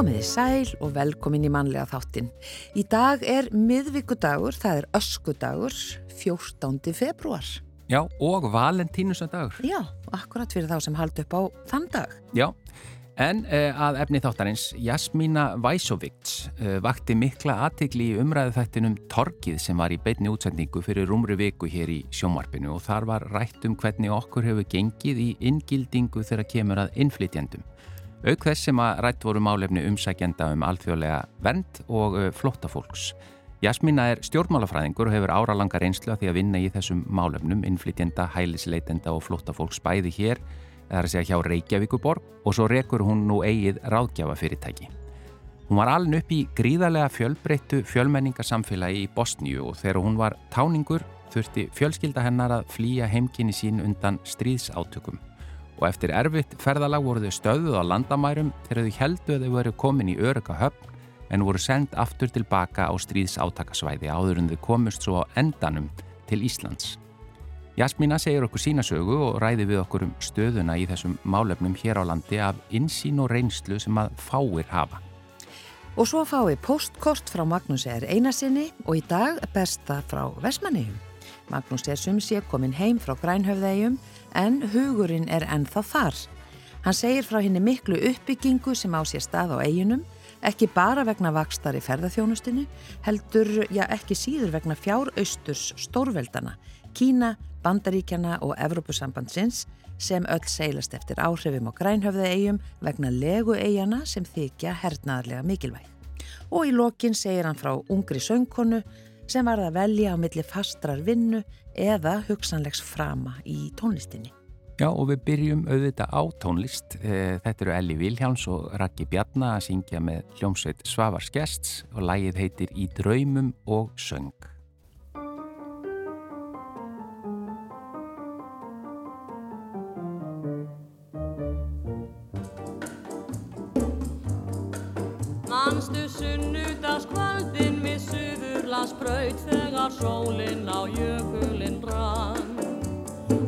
Komiði sæl og velkomin í mannlega þáttin. Í dag er miðvíkudagur, það er öskudagur, 14. februar. Já, og valentínusandagur. Já, akkurat fyrir þá sem haldi upp á þann dag. Já, en uh, að efni þáttarins, Jasmína Væsovits uh, vakti mikla aðtikli í umræðu þættinum Torkið sem var í beitni útsendingu fyrir rúmri viku hér í sjómarpinu og þar var rætt um hvernig okkur hefur gengið í inngildingu þegar kemur að innflytjandum. Auk þess sem að rætt voru málefni umsækjenda um alþjóðlega vernd og flóttafólks. Jasmína er stjórnmálafræðingur og hefur áralanga reynslu að því að vinna í þessum málefnum, innflytjenda, hælisleitenda og flóttafólks bæði hér, það er að segja hjá Reykjavíkuborg og svo rekur hún nú eigið ráðgjafafyrirtæki. Hún var aln upp í gríðarlega fjölbreyttu fjölmenningarsamfélagi í Bosníu og þegar hún var táningur þurfti fjölskylda hennar að flýja heimkynni sín undan stríðsátökum og eftir erfitt ferðalag voru þau stöðuð á landamærum þegar þau heldu að þau veru komin í öröka höfn en voru sendt aftur tilbaka á stríðsátakasvæði áður en þau komust svo á endanum til Íslands. Jasmína segir okkur sína sögu og ræði við okkur um stöðuna í þessum málefnum hér á landi af insýn og reynslu sem að fáir hafa. Og svo fái postkort frá Magnús er einasinni og í dag besta frá Vesmanegum. Magnús er sumsið komin heim frá Grænhöfðegjum en hugurinn er ennþá þar. Hann segir frá henni miklu uppbyggingu sem á sér stað á eiginum, ekki bara vegna vakstar í ferðarþjónustinu, heldur, já ekki síður vegna fjárausturs stórveldana, Kína, Bandaríkjana og Evrópusambandsins sem öll seilast eftir áhrifum á grænhöfða vegna legu eigana sem þykja hernaðarlega mikilvæg. Og í lokin segir hann frá ungri söngkonu sem var að velja á milli fastrar vinnu eða hugsanlegs frama í tónlistinni. Já og við byrjum auðvitað á tónlist. Eh, þetta eru Elli Viljáns og Raki Bjarnar að syngja með hljómsveit Svavars Gjests og lægið heitir Í draumum og söng. Manstu sunnudagskvöldin við Suðurlandsbraut þegar sólinn á jökulinn rann.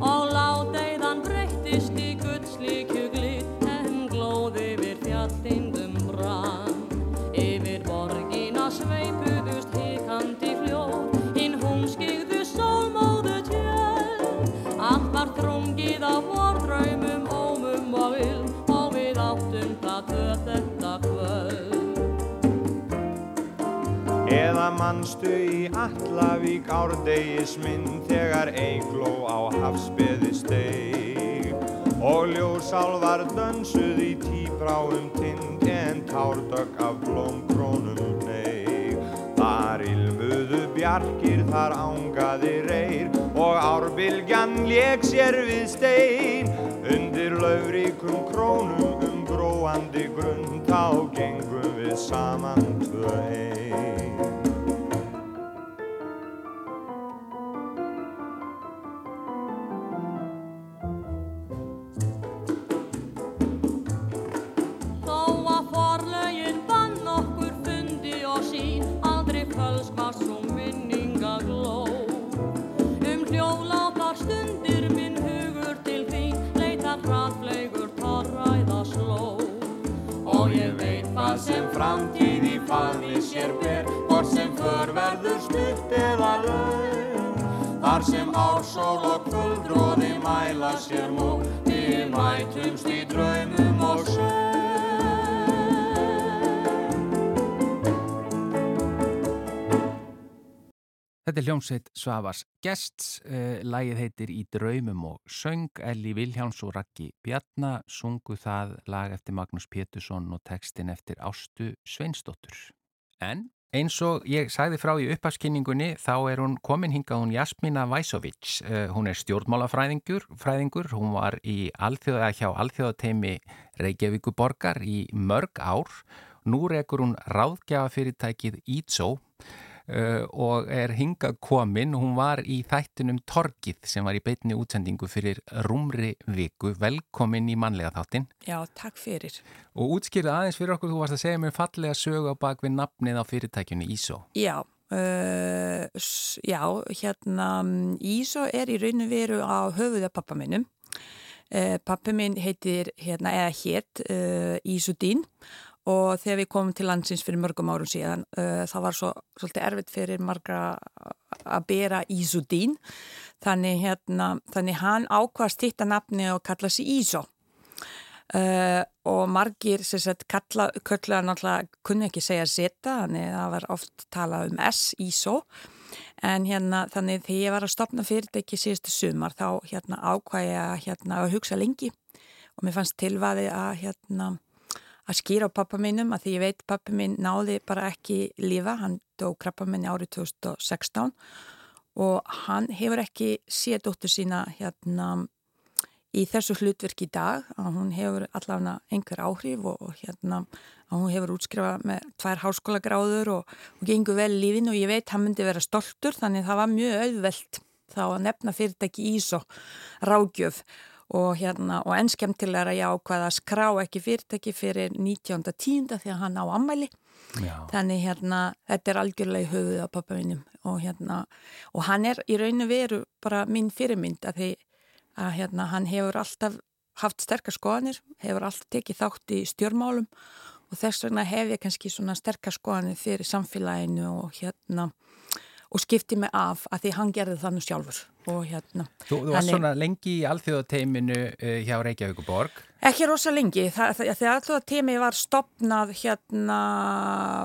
Og láteiðan breyttist í gullslíkju glitt en glóði við fjallindum brann yfir borgina sveipuðust hikandi fljóð hinn hún skigðu sólmóðu tjöl allt var þrungið á vordraumum Eða mannstu í Allavík árdegis minn þegar eigló á hafsbeði steig og ljósálvar dönsuð í tíbráum tind en tárdögg af blómkrónum neig. Þar ilmuðu bjarkir, þar ángaði reyr og árbylgjan leik sér við stein undir löfríkum krónum um gróandi grunn þá gengum við saman tvö heim. Framtíð í faðni sér ber Hvort sem förverður stutt eða laug Þar sem ársól og kvöldróði mæla sér múk Við mætumst í draumum og sög Þetta er hljómsveit Svavars Gests, uh, lægið heitir Í draumum og söng, Elli Viljáns og Raki Bjarnar sungu það lag eftir Magnús Pétursson og textin eftir Ástu Sveinsdóttur. En eins og ég sagði frá í upphafskinningunni þá er hún komin hingað hún Jasmína Væsovits, uh, hún er stjórnmálafræðingur, fræðingur. hún var í alþjóða hjá alþjóðateimi Reykjavíkuborgar í mörg ár, nú rekur hún ráðgjafafyrirtækið Ítsó Uh, og er hingað komin. Hún var í þættunum Torgið sem var í beitni útsendingu fyrir rúmri viku, velkomin í manlega þáttin Já, takk fyrir. Og útskýrða aðeins fyrir okkur, þú varst að segja mér fallega sögu á bakvið nafnið á fyrirtækjunni Ísó. Já, uh, já hérna Ísó er í rauninu veru á höfuða pappa minnum uh, pappi minn heitir hérna, eða hétt Ísudín og þegar við komum til landsins fyrir mörgum árum síðan uh, það var svo svolítið erfitt fyrir margra að bera Ísudín. Þannig hérna þannig hann ákvað stýtta nafni og kalla sig Ísó. Uh, og margir sagt kalla, kalla náttúrulega kunni ekki segja seta, þannig að það var oft talað um S, ISO en hérna þannig þegar ég var að stopna fyrirtæki síðustu sumar þá hérna ákvæði að hérna hugsa lengi. Og mér fannst tilvaði að hérna að skýra á pappa minnum að því ég veit pappa minn náði bara ekki lífa, hann dó krabba minni árið 2016 og hann hefur ekki séð dóttur sína hérna í þessu hlutverk í dag að hún hefur allavega einhver áhrif og, og hérna að hún hefur útskrifað með tvær háskóla gráður og, og gengur vel lífin og ég veit hann myndi vera stoltur þannig það var mjög auðvelt þá að nefna fyrirtæki ís og rágjöf og hérna og ennskemtilega að ég ákvaða að skrá ekki fyrirtæki fyrir 19.10. því að hann á ammæli Já. þannig hérna þetta er algjörlega í höfuð á pappa minnum og hérna og hann er í rauninu veru bara minn fyrirmynd að því að hérna, hann hefur alltaf haft sterkar skoðanir, hefur alltaf tekið þátt í stjórnmálum og þess vegna hef ég kannski svona sterkar skoðanir fyrir samfélaginu og hérna og skipti mig af að því hann gerði þannig sjálfur. Og hérna Þú, þú varst svona lengi í alþjóðateiminu uh, hjá Reykjavíkuborg Ekki rosa lengi, þegar alþjóðateimi var stopnað hérna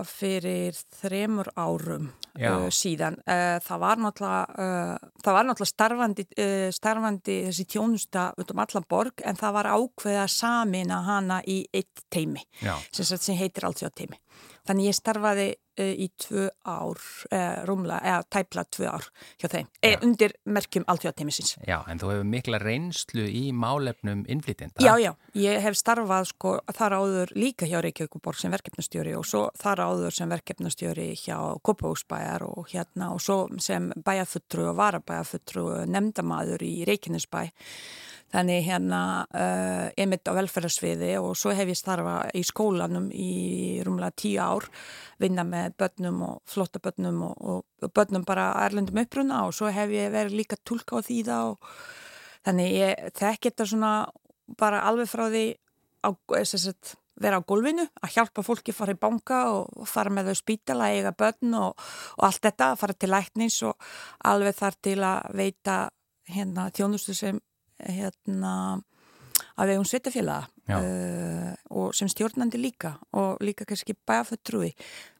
fyrir þremur árum uh, síðan. Uh, það var uh, það var náttúrulega starfandi, starfandi þessi tjónusta út um allan borg en það var ákveða samina hana í eitt teimi sem, sem heitir alþjóðateimi Þannig ég starfaði uh, í tvö ár, uh, rúmla, eða tæpla tvö ár hjá þeim, e, undir merkjum alltjóðateimisins. Já, en þú hefur mikla reynslu í málefnum innflytjenda. Já, já, ég hef starfað sko þar áður líka hjá Reykjavíkuborg sem verkefnastjóri og svo þar áður sem verkefnastjóri hjá Kópavóksbæjar og hérna og svo sem bæjafuttru og varabæjafuttru nefndamaður í Reykjanesbæ. Þannig hérna uh, ég mitt á velferðarsviði og svo hef ég starfa í skólanum í rúmlega tíu ár, vinna með börnum og flotta börnum og, og börnum bara erlendum uppruna og svo hef ég verið líka tólka á því það og þannig ég þekk þetta svona bara alveg frá því að vera á gólfinu, að hjálpa fólki að fara í banka og fara með þau spítala, eiga börn og, og allt þetta, fara til læknins og alveg þar til að veita hérna þjónustu sem hérna að við um sveitafélaga uh, og sem stjórnandi líka og líka kannski bæaföttrúi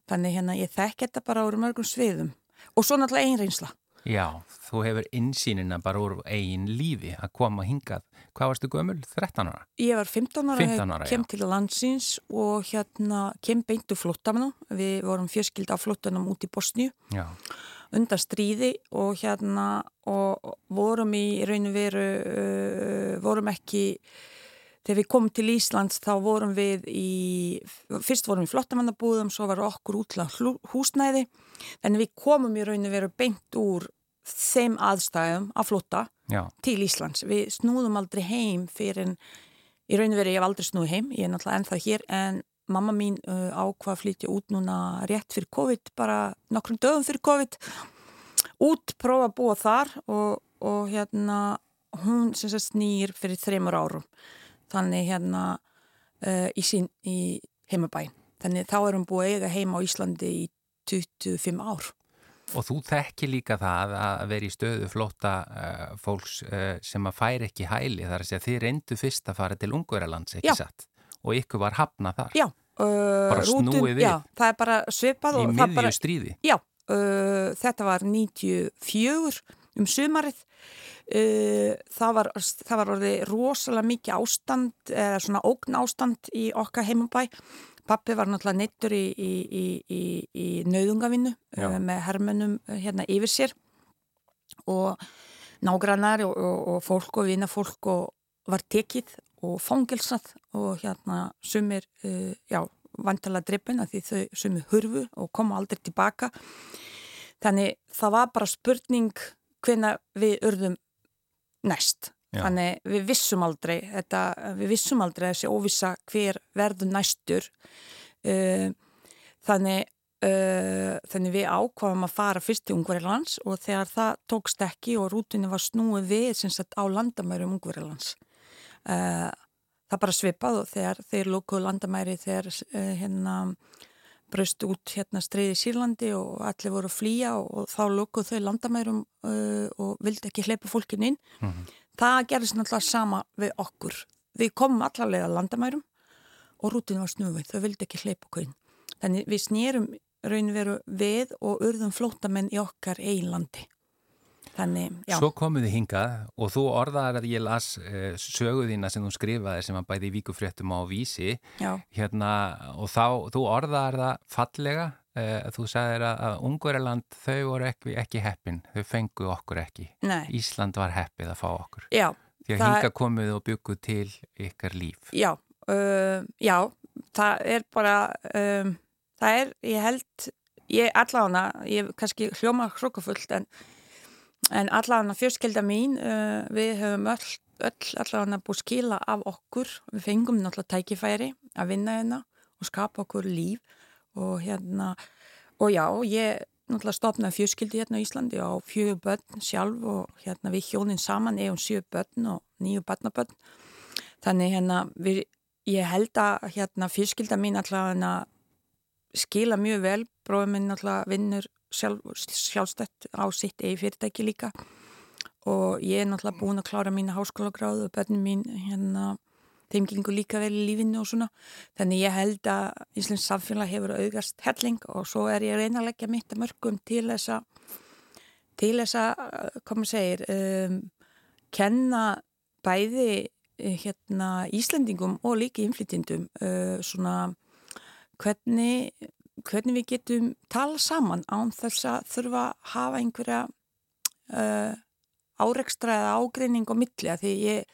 þannig hérna ég þekk þetta bara úr mörgum sviðum. Og svo náttúrulega einn reynsla. Já, þú hefur insýnina bara úr einn lífi að koma hingað. Hvað varstu gömul? 13 ára? Ég var 15 ára, 15 ára kem já. til landsins og hérna kem beintu flottamann við vorum fjörskild á flottanum út í Bosníu. Já undan stríði og hérna og vorum í raun og veru uh, vorum ekki þegar við komum til Íslands þá vorum við í fyrst vorum við flottamannabúðum svo var okkur útla húsnæði en við komum í raun og veru beint úr þeim aðstæðum að flotta Já. til Íslands við snúðum aldrei heim fyrir en í raun og veru ég hef aldrei snúið heim ég er náttúrulega ennþá hér en mamma mín uh, ákvað að flytja út núna rétt fyrir COVID, bara nokkrum dögum fyrir COVID út, prófa að búa þar og, og hérna hún sem sagt snýr fyrir þreymur árum þannig hérna uh, í sín í heimabæn þannig þá er hún búið eiga heima á Íslandi í 25 ár Og þú þekki líka það að vera í stöðu flóta uh, fólks uh, sem að færi ekki hæli þar að segja þið reyndu fyrst að fara til Ungverðarlands, ekki Já. satt? Og ykkur var hafna þar. Já, uh, bara snúið við já, það er bara svipað í miðju stríði já, uh, þetta var 94 um sumarið. Uh, það var, það var orðið rosalega mikið ástand eða svona ógn ástand í okkar heimabæ. Pappi var náttúrulega neittur í, í, í, í nauðungavinnu uh, með hermennum uh, hérna yfir sér. Og nágrannar og, og, og fólk og vinafólk og var tekið og fangilsað og hérna sumir, uh, já, vantala drippin að því þau sumir hurfu og koma aldrei tilbaka. Þannig það var bara spurning hvena við urðum næst. Já. Þannig við vissum aldrei, þetta, við vissum aldrei þessi óvisa hver verður næstur. Uh, þannig, uh, þannig við ákvaðum að fara fyrst til Ungverilands og þegar það tókst ekki og rútunni var snúið við sagt, á landamærum Ungverilands uh, það bara svipað og þegar þeir lókuðu landamæri þegar uh, hérna braust út hérna streiði Sýrlandi og allir voru að flýja og, og þá lókuðu þau landamærum uh, og vildi ekki hleypa fólkin inn. Mm -hmm. Það gerðist náttúrulega sama við okkur. Við komum allarlega landamærum og rútinu var snúið, þau vildi ekki hleypa okkur inn. Þannig við snýrum raun veru við og urðum flótamenn í okkar eiginlandi. Þannig. Svo komuði hingað og þú orðaðar að ég las uh, söguðina sem þú skrifaði sem var bæði í víkufréttum á vísi. Hérna, og þá, þú orðaðar það fallega uh, þú sagðir að, að Ungverðarland þau voru ekki, ekki heppin, þau fengu okkur ekki. Nei. Ísland var heppið að fá okkur. Já, því að hinga komuð og bygguð til ykkar líf. Já, uh, já það er bara um, það er, ég held ég allána, ég kannski hljóma hrókafullt en en allavega fjörskilda mín uh, við höfum öll, öll allavega búið skila af okkur. Við fengum náttúrulega tækifæri að vinna hérna og skapa okkur líf. Og hérna og já, ég náttúrulega stopnaði fjörskildi hérna í Íslandi á fjögur börn sjálf og hérna við hjónin saman eigum sjö börn og nýju barnabörn. Þannig hérna við, ég held að hérna fjörskilda mín allavega skila mjög vel. Bróðum minn allavega vinnur sjálf, sjálfstætt á sitt eigi fyrirtæki líka. Og ég er náttúrulega búin að klára mína háskólagráðu og börnum mín hérna þeim gengur líka vel í lífinu og svona. Þannig ég held að Íslands samfélag hefur auðgast helling og svo er ég reyna að leggja mitt að mörgum til þess að til þess að, maður segir um, kenna bæði hérna Íslandingum og líka inflytindum uh, svona hvernig hvernig við getum tala saman án þess að þurfa að hafa einhverja uh, áreikstra eða ágreining á milli að því ég,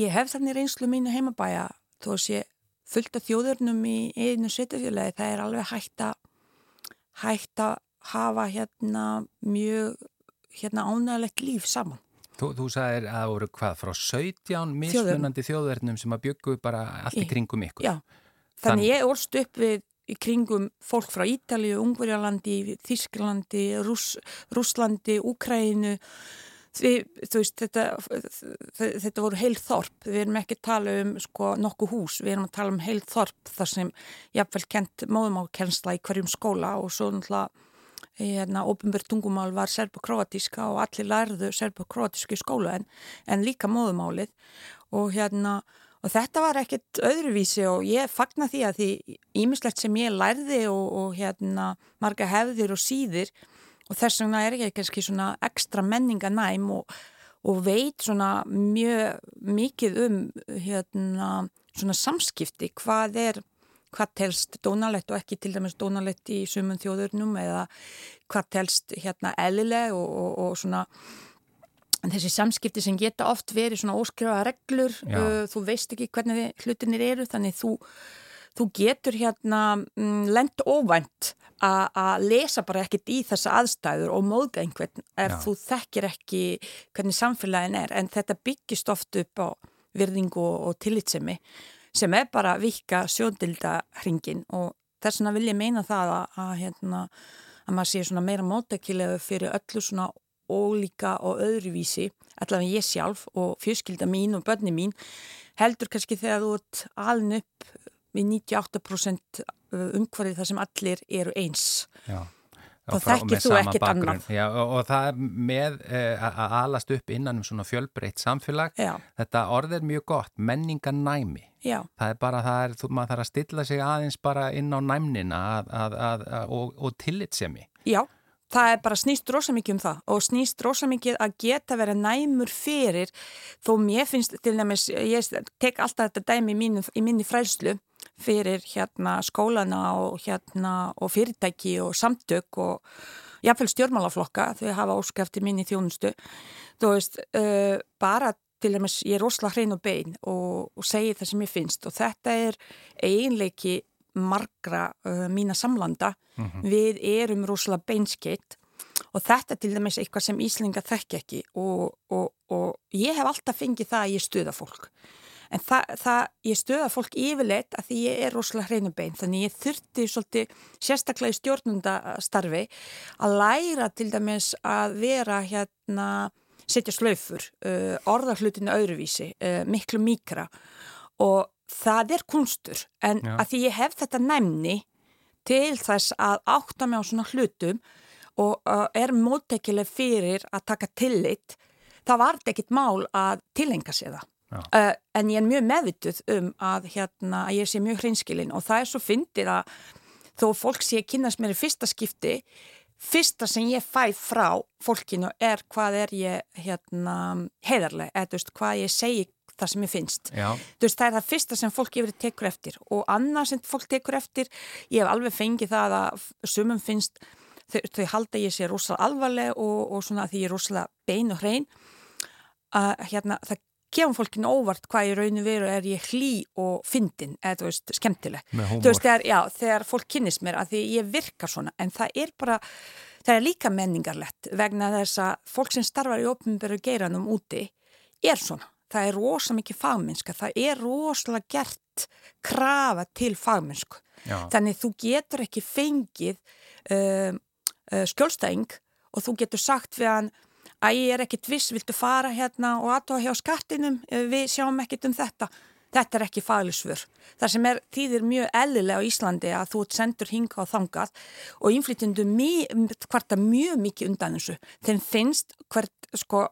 ég hef þannig reynslu mínu heimabæja þó að sé fullt af þjóðurnum í einu setjafélagi það er alveg hægt að hægt að hafa hérna mjög hérna ánægilegt líf saman. Þú, þú sagðir að það voru hvað frá 17 mismunandi þjóðurnum sem að byggu bara allt í kringum ykkur. Já, þannig Þann... ég orst upp við í kringum fólk frá Ítalið, Ungverjalandi, Þísklandi, Rús, Rúslandi, veist, þetta, þetta voru heil þorp, við erum ekki að tala um sko nokkuð hús, við erum að tala um heil þorp þar sem jáfnveil kent móðumákensla í hverjum skóla og svo náttúrulega hérna, ofinbjörn tungumál var serbo-kroatíska og allir lærðu serbo-kroatísku í skóla en, en líka móðumálið og hérna Og þetta var ekkert öðruvísi og ég fagnar því að því ímislegt sem ég lærði og, og hérna marga hefðir og síðir og þess vegna er ég kannski svona ekstra menninganæm og, og veit svona mjög mikið um hérna svona samskipti. Hvað er, hvað telst dónalett og ekki til dæmis dónalett í sumun þjóðurnum eða hvað telst hérna ellileg og, og svona En þessi samskipti sem geta oft verið svona óskrifaða reglur, uh, þú veist ekki hvernig hlutinir eru, þannig þú, þú getur hérna mm, lent óvænt að lesa bara ekkit í þessa aðstæður og móðga einhvern ef Já. þú þekkir ekki hvernig samfélagin er. En þetta byggist oft upp á virðingu og, og tillitsemi sem er bara vika sjóndilda hringin og þess vegna vil ég meina það að, að, hérna, að maður sé svona meira mótækilegu fyrir öllu svona ólíka og öðruvísi allavega ég sjálf og fjölskylda mín og börni mín heldur kannski þegar þú ert aln upp við 98% umhverfið þar sem allir eru eins. Já, þá þekkir þú ekkit annan Já, og, og það er með uh, að alast upp innan um svona fjölbreytt samfélag. Já. þetta orð er mjög gott, menninganæmi Já. það er bara, það er, maður þarf að stilla sig aðeins bara inn á næmnina að, að, að, og, og tillitsemi Já Það er bara snýst rosa mikið um það og snýst rosa mikið að geta verið næmur fyrir þó mér finnst til dæmis, ég tek alltaf þetta dæmi í, mínu, í minni fræðslu fyrir hérna skólana og hérna og fyrirtæki og samtök og jáfnveil stjórnmálaflokka þau hafa óskæfti minni þjónustu. Þú veist, uh, bara til dæmis ég er rosalega hrein og bein og, og segi það sem ég finnst og þetta er eiginleiki margra uh, mína samlanda. Mm -hmm. við erum rosalega beinskeitt og þetta er til dæmis eitthvað sem Íslinga þekk ekki og, og, og ég hef alltaf fengið það að ég stuða fólk. En það, það ég stuða fólk yfirleitt að því ég er rosalega hreinubein þannig ég þurfti svolítið sérstaklega í stjórnundastarfi að læra til dæmis að vera hérna setja slöfur, uh, orðarhlutinu öðruvísi, uh, miklu mikra og það er kunstur en Já. að því ég hef þetta nefni til þess að átta mig á svona hlutum og uh, er móttekileg fyrir að taka tillit það var þetta ekkit mál að tilenga sér það uh, en ég er mjög meðvituð um að, hérna, að ég sé mjög hreinskilin og það er svo fyndið að þó fólk sé að kynast mér í fyrsta skipti fyrsta sem ég fæ frá fólkinu er hvað er ég hérna, heiðarlega, eða þú veist, hvað ég segi það sem ég finnst. Veist, það er það fyrsta sem fólk yfir tekur eftir og annað sem fólk tekur eftir, ég hef alveg fengið það að sumum finnst þau, þau halda ég sé rosalega alvarleg og, og svona því ég er rosalega bein og hrein að hérna, það gefum fólkinu óvart hvað ég rauninu veru er ég hlý og fyndin, eða þú veist, skemmtileg. Þú veist, þegar, já, þegar fólk kynnist mér að því ég virka svona, en það er bara, það er líka menningarlegt vegna þess að fólk sem starfar í opnumberu geiranum úti er svona. Það er rosa mikið fagmennska, það er rosalega gert krafa til fagmennsku. Þannig þú getur ekki fengið um, uh, skjólstæðing og þú getur sagt við hann að ég er ekkit viss, viltu fara hérna og aðtóa hjá skattinum, við sjáum ekkit um þetta. Þetta er ekki faglisvör. Það sem er þýðir mjög ellilega á Íslandi að þú sendur hinga og þangað og innflytjendur hvarta mjög mikið undan þessu. Þeim finnst hvert, sko,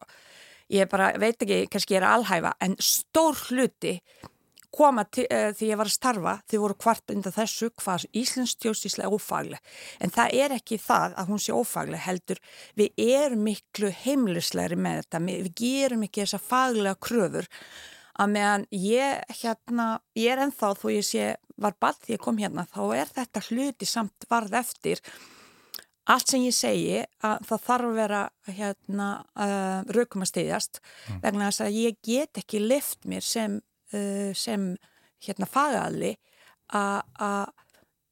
ég bara veit ekki, kannski ég er að alhæfa, en stór hluti koma til, uh, því ég var að starfa þau voru hvart undan þessu hvað Íslands stjórnstísla er ófagleg. En það er ekki það að hún sé ófagleg heldur. Við erum miklu heimlislegri með þetta, við gerum ekki þessa faglega kröfur að meðan ég hérna ég er ennþá þó ég sé var ball því ég kom hérna þá er þetta hluti samt varð eftir allt sem ég segi að það þarf að vera hérna uh, raukum að stiðjast vegna þess að ég get ekki lift mér sem, uh, sem hérna fagaðli að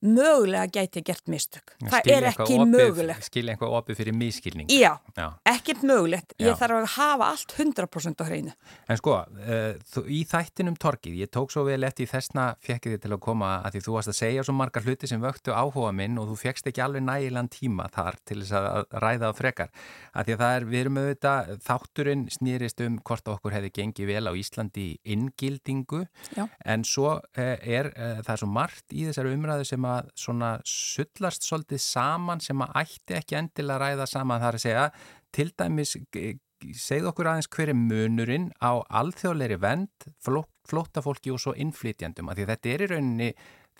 mögulega gæti gert mistök. Það Skilja er eitthvað ekki opið- mögulegt. Skilja eitthvað opið fyrir miskilning. Já, Já. ekkert mögulegt. Já. Ég þarf að hafa allt 100% á hreinu. En sko, uh, þú, í þættinum torkið, ég tók svo vel eftir þessna fekkið þið til að koma að því þú varst að segja svo margar hluti sem vöktu áhuga minn og þú fekkst ekki alveg nægilegan tíma þar til þess að ræða á frekar. Að því að það er, við erum auðvitað, þátturinn snýrist um hvort okkur hefði gengið vel á Íslandi í inngildingu Já. en svo uh, er, uh, það er að svona sullast svolítið saman sem að ætti ekki endilega að ræða saman þar að segja til dæmis segð okkur aðeins hver er munurinn á alþjóðleiri vend, flóttafólki og svo innflytjandum, af því þetta er í rauninni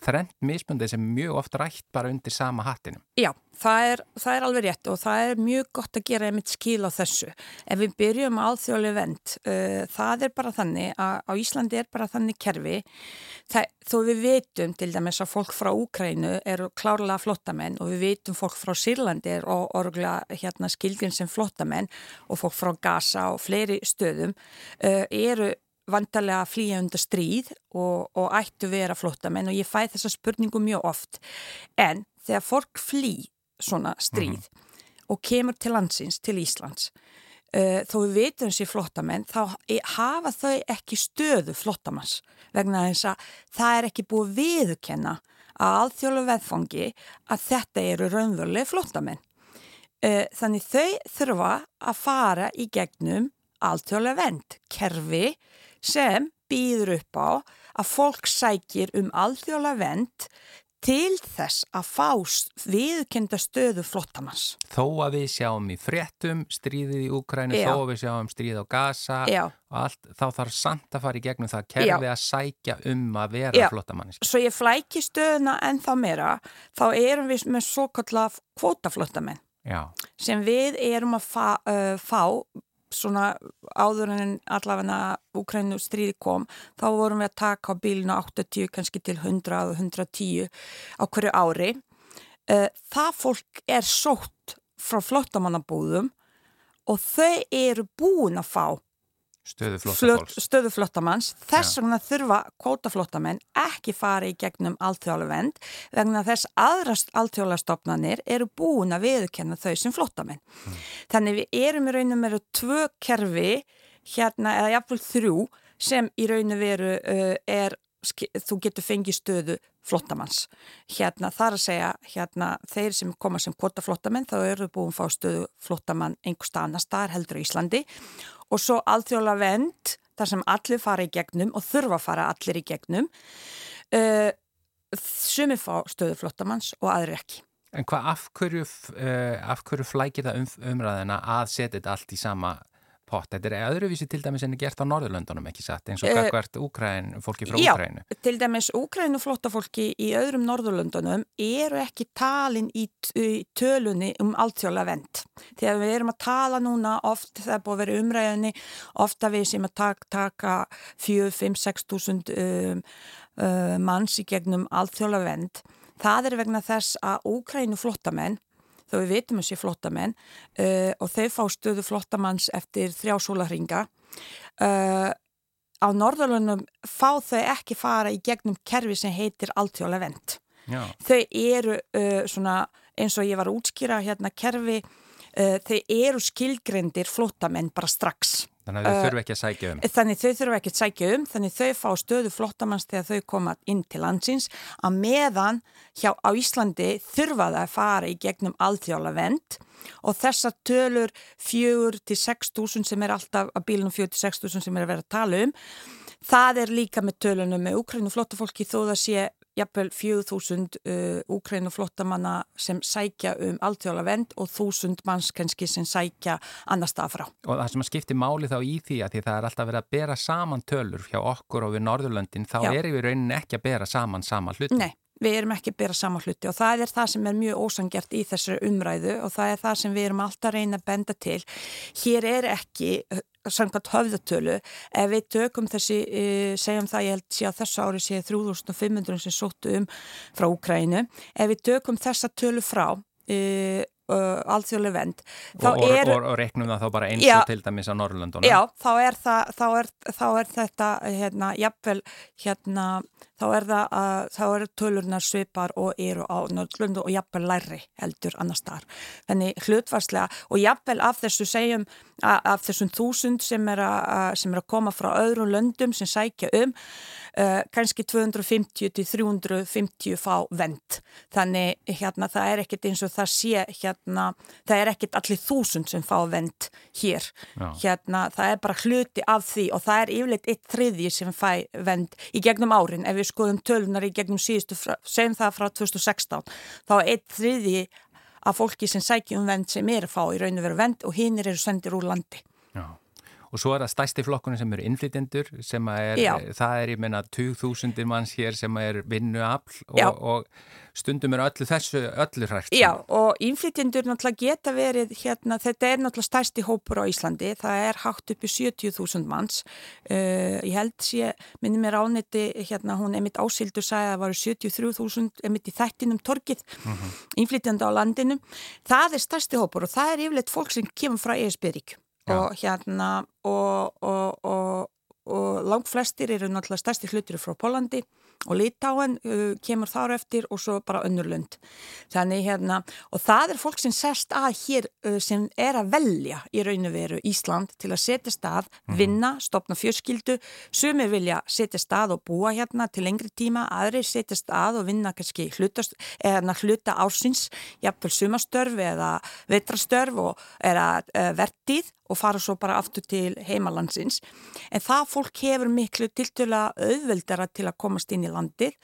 þrennt mismundið sem mjög oft rætt bara undir sama hattinum. Já, það er, það er alveg rétt og það er mjög gott að gera einmitt skil á þessu. Ef við byrjum á alþjóðlega vend, uh, það er bara þannig að á Íslandi er bara þannig kerfi, það, þó við veitum til dæmis að fólk frá Úkrænu eru klárlega flottamenn og við veitum fólk frá Sýrlandi er orgla hérna skilgjum sem flottamenn og fólk frá Gaza og fleiri stöðum uh, eru vantarlega að flýja undir stríð og, og ættu vera flottamenn og ég fæ þessa spurningu mjög oft. En þegar fólk flý svona stríð og kemur til landsins, til Íslands, uh, þó við veitum sér flottamenn, þá e- hafa þau ekki stöðu flottamanns vegna þess að það er ekki búið viðurkenna að alþjóðlega veðfangi að þetta eru raunveruleg flottamenn. Uh, þannig þau þurfa að fara í gegnum alþjóðlega vend, kerfi sem býður upp á að fólk sækir um alþjóðlega vend til þess að fá viðkenda stöðu flottamanns. Þó að við sjáum í fréttum stríðið í Úkrænu, þó að við sjáum stríð á Gaza Já. og allt, þá þarf samt að fara í gegnum það kerfi Já. að sækja um að vera Já. flottamanniski. Svo ég flæki stöðuna ennþá meira, þá erum við með svo kallar kvótaflottamenn sem við erum að fá, uh, fá svona áður en allavega Úkrænu stríði kom, þá vorum við að taka á bílinu 80 kannski til 100 og 110 á hverju ári. Uh, það fólk er sótt frá flottamannabúðum og þau eru búin að fá stöðu flottamanns. Þess vegna þurfa kvótaflottamenn ekki fara í gegnum alþjóðlega vend vegna þess aðrast alþjóðlega stopnarnir eru búin að viðurkenna þau sem flottamenn. Þannig við erum í rauninu meira tvö kerfi hérna eða jafnvel þrjú sem í rauninu veru uh, er þú getur fengið stöðu flottamanns. Hérna þar að segja, hérna þeir sem koma sem kvota flottamenn þá eru búin að fá stöðu flottamann einhversta annar staðar heldur í Íslandi og svo alþjóla vend þar sem allir fara í gegnum og þurfa að fara allir í gegnum uh, sumi fá stöðu flottamanns og aðri ekki. En hvað af hverju, uh, hverju flækir það um, umræðina að setja þetta allt í sama pott. Þetta er öðruvísi til dæmis en er gert á Norðurlöndunum ekki satt eins og uh, hvert Úkræn, fólki frá Úkrænu. Já, til dæmis Úkrænu flottafólki í öðrum Norðurlöndunum eru ekki talin í, tölunni um alltjóla vend. Þegar við erum að tala núna oft, það er búið að vera umræðinni, ofta við sem að taka, taka 4, 5, 6 túsund um, uh, manns í gegnum alltjóla vend. Það er vegna þess að Úkrænu flottamenn þó við vitum þessi flottamenn uh, og þau fá stöðu flottamanns eftir þrjá sólarhinga. Uh, á Norðalunum fá þau ekki fara í gegnum kerfi sem heitir alltjóla vend. Já. Þau eru uh, svona, eins og ég var að útskýra hérna kerfi, þau eru skilgrendir flottamenn bara strax. Þannig að þau þurfu ekki að sækja um. Þannig þau þurfu ekki að sækja um, þannig þau fá stöðu flottamanns þegar þau koma inn til landsins að meðan hjá á Íslandi þurfa það að fara í gegnum alþjóla vend og þessar tölur 4-6 túsund sem er alltaf að bílunum 4-6 túsund sem er að vera að tala um, það er líka með tölunum með Ukrænu flottafólki þó það sé jafnvel 4000 uh, úkrænu flottamanna sem sækja um alltjóla vend og 1000 manns kannski sem sækja annar stað frá. Og það sem að skipti máli þá í því að því það er alltaf verið að bera saman tölur hjá okkur og við Norðurlöndin þá Já. er við rauninni ekki að bera saman sama hluti. Nei, við erum ekki að bera sama hluti og það er það sem er mjög ósangjart í þessu umræðu og það er það sem við erum alltaf að reyna að benda til. Hér er ekki samkvæmt höfðatölu ef við tökum þessi, e, segjum það ég held sé að þessu ári sé 3500 sem sóttu um frá Ukrænu ef við tökum þessa tölu frá e, alþjóðlega vend og, er, og, og reknum það þá bara eins og til dæmis á Norrlöndunum Já, þá er, það, þá er, þá er þetta hérna, jafnvel hérna þá er það að þá eru tölurnar svipar og eru á Norrlöndu og jafnvel læri heldur annar starf. Þannig hlutvarslega og jafnvel af þessu segjum af þessum þúsund sem er að, sem er að koma frá öðrum löndum sem sækja um uh, kannski 250 til 350 fá vend. Þannig hérna það er ekkert eins og það sé hérna það er ekkert allir þúsund sem fá vend hér. Já. Hérna það er bara hluti af því og það er yfirleitt eitt þriðji sem fæ vend í gegnum árin ef við skoðum tölunar í gegnum síðustu, segjum það frá 2016, þá er eitt þriði af fólki sem sækjum vend sem er að fá í raun og veru vend og hinn eru sendir úr landi. Já. Og svo er það stæsti flokkunum sem eru innflytjendur, sem er, það er, ég menna, 2000 manns hér sem er vinnuafl og, og stundum er öllu þessu, öllu hrægt. Já, og innflytjendur náttúrulega geta verið, hérna, þetta er náttúrulega stæsti hópur á Íslandi, það er hátt uppi 70.000 manns. Uh, ég held sé, minnum mér ániti, hérna, hún emitt ásildur sagði að það varu 73.000 emitt í þættinum torkið, mhm. -huh. innflytjenda á landinu. Það er stæsti hópur og það er yfirleitt fólk sem kemur frá ESB-rík og hérna og, og, og, og langt flestir eru náttúrulega stærsti hlutir frá Pólandi og Litáen uh, kemur þar eftir og svo bara önnurlund þannig hérna og það er fólk sem sest að hér uh, sem er að velja í raun og veru Ísland til að setja stað, mhm. vinna, stopna fjörskildu sumir vilja setja stað og búa hérna til lengri tíma, aðri setja stað og vinna kannski hlutast, eða hluta ársins, jafnvel sumastörf eða vetrastörf og er að uh, vertið og fara svo bara aftur til heimalandsins en það fólk hefur miklu tiltöla auðveldara til að komast inn í landið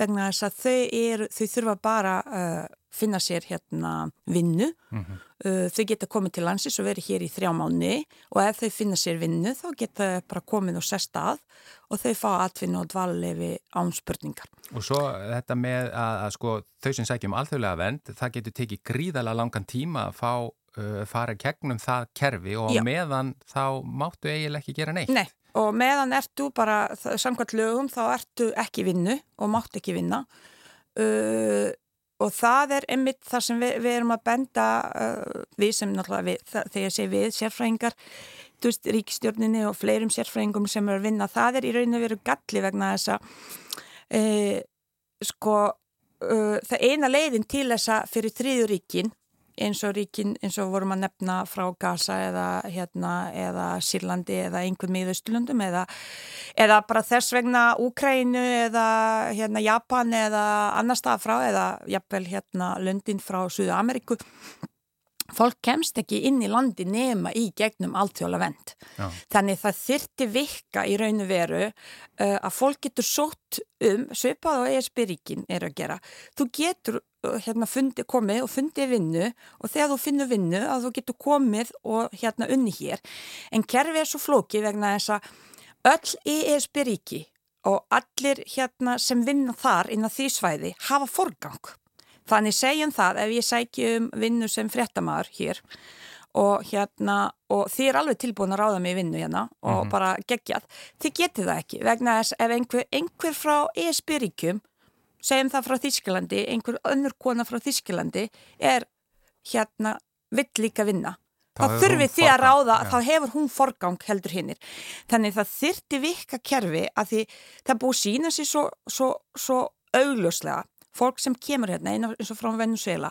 vegna þess að þau, er, þau þurfa bara að uh, finna sér hérna vinnu mm -hmm. uh, þau geta komið til landsins og verið hér í þrjá mánu og ef þau finna sér vinnu þá geta þau bara komið og sest að og þau fá atvinna og dvallefi ánspurningar. Og svo þetta með að, að sko þau sem sækjum alþjóðlega vend, það getur tekið gríðala langan tíma að fá uh, fara gegnum það kerfi og Já. meðan þá máttu eiginlega ekki gera neitt. Nei, og meðan ertu bara, samkvæmt lögum, þá ertu ekki vinnu og máttu ekki vinna uh, og það er einmitt það sem við, við erum að benda uh, við sem náttúrulega, við, það, þegar ég segi við, sérfræðingar, þú veist, ríkistjórninni og fleirum sérfræðingum sem eru að vinna, það er í raun og veru galli vegna þess að uh, sko uh, það eina leiðin til þessa fyrir þriðuríkin eins og ríkin eins og vorum að nefna frá Gaza eða, hérna, eða Sýrlandi eða einhvern miðausturlundum eða, eða bara þess vegna Úkrænu eða hérna, Japan eða annar stað frá eða jafnvel hérna, Lundin frá Suðu Ameríku fólk kemst ekki inn í landi nema í gegnum alltjóla vend. Já. Þannig það þyrti vikka í raun og veru uh, að fólk getur sótt um, svipað og ESB-ríkin er að gera. Þú getur hérna fundi, komið og fundið vinnu og þegar þú finnur vinnu að þú getur komið og hérna unni hér. En kerfið er svo flókið vegna þess að öll ESB-ríki og allir hérna sem vinna þar innan því svæði hafa forgang. Þannig segjum það ef ég sækjum vinnu sem frettamæður hér og hérna og þið er alveg tilbúin að ráða mig í vinnu hérna og mm -hmm. bara gegjað, þið getið það ekki vegna þess ef einhver, einhver frá ESB-ríkjum, segjum það frá Þískilandi, einhver önnur kona frá Þískilandi er hérna vill líka vinna þá þurfið því að ráða, ja. þá hefur hún forgang heldur hinnir. Þannig það þyrti vika kerfi að því það búið sína sér svo, svo, svo augljóslega fólk sem kemur hérna eins og frá Venezuela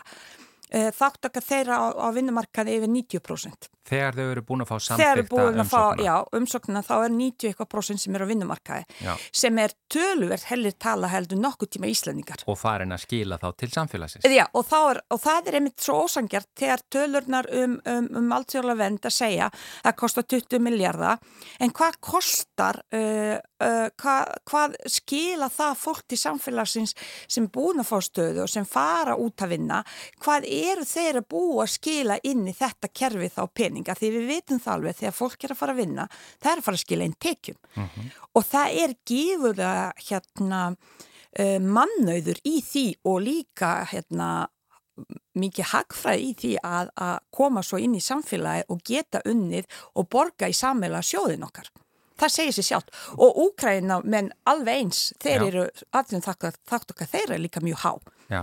þáttaka þeirra á, á vinnumarkaði yfir 90%. Þegar þau eru búin að fá samþykta umsókna. Já, umsókna þá er 90% sem eru á vinnumarkaði já. sem er töluvert hellir tala heldur nokkuð tíma íslendingar. Og farin að skila þá til samfélagsins. Já, og, er, og það er einmitt svo ósangjart þegar tölurnar um, um, um alltjóðlega vend að segja það kostar 20 miljardar en hvað kostar, uh, uh, hvað, hvað skila það fólk til samfélagsins sem búin að fá stöðu og sem fara út að vinna, hvað eru þeir að búa að skila inn í þetta kerfi þá pening? peninga því við vitum það alveg þegar fólk er að fara að vinna það er að fara að skila einn tekjum mhm. -huh. og það er gífurlega hérna uh, mannauður í því og líka hérna mikið hagfræð í því að, að koma svo inn í samfélagi og geta unnið og borga í sammeila sjóðin okkar það segir sér sjálf og Úkræna menn alveg eins þeir Já. eru allir þátt okkar þeir eru líka mjög há Já,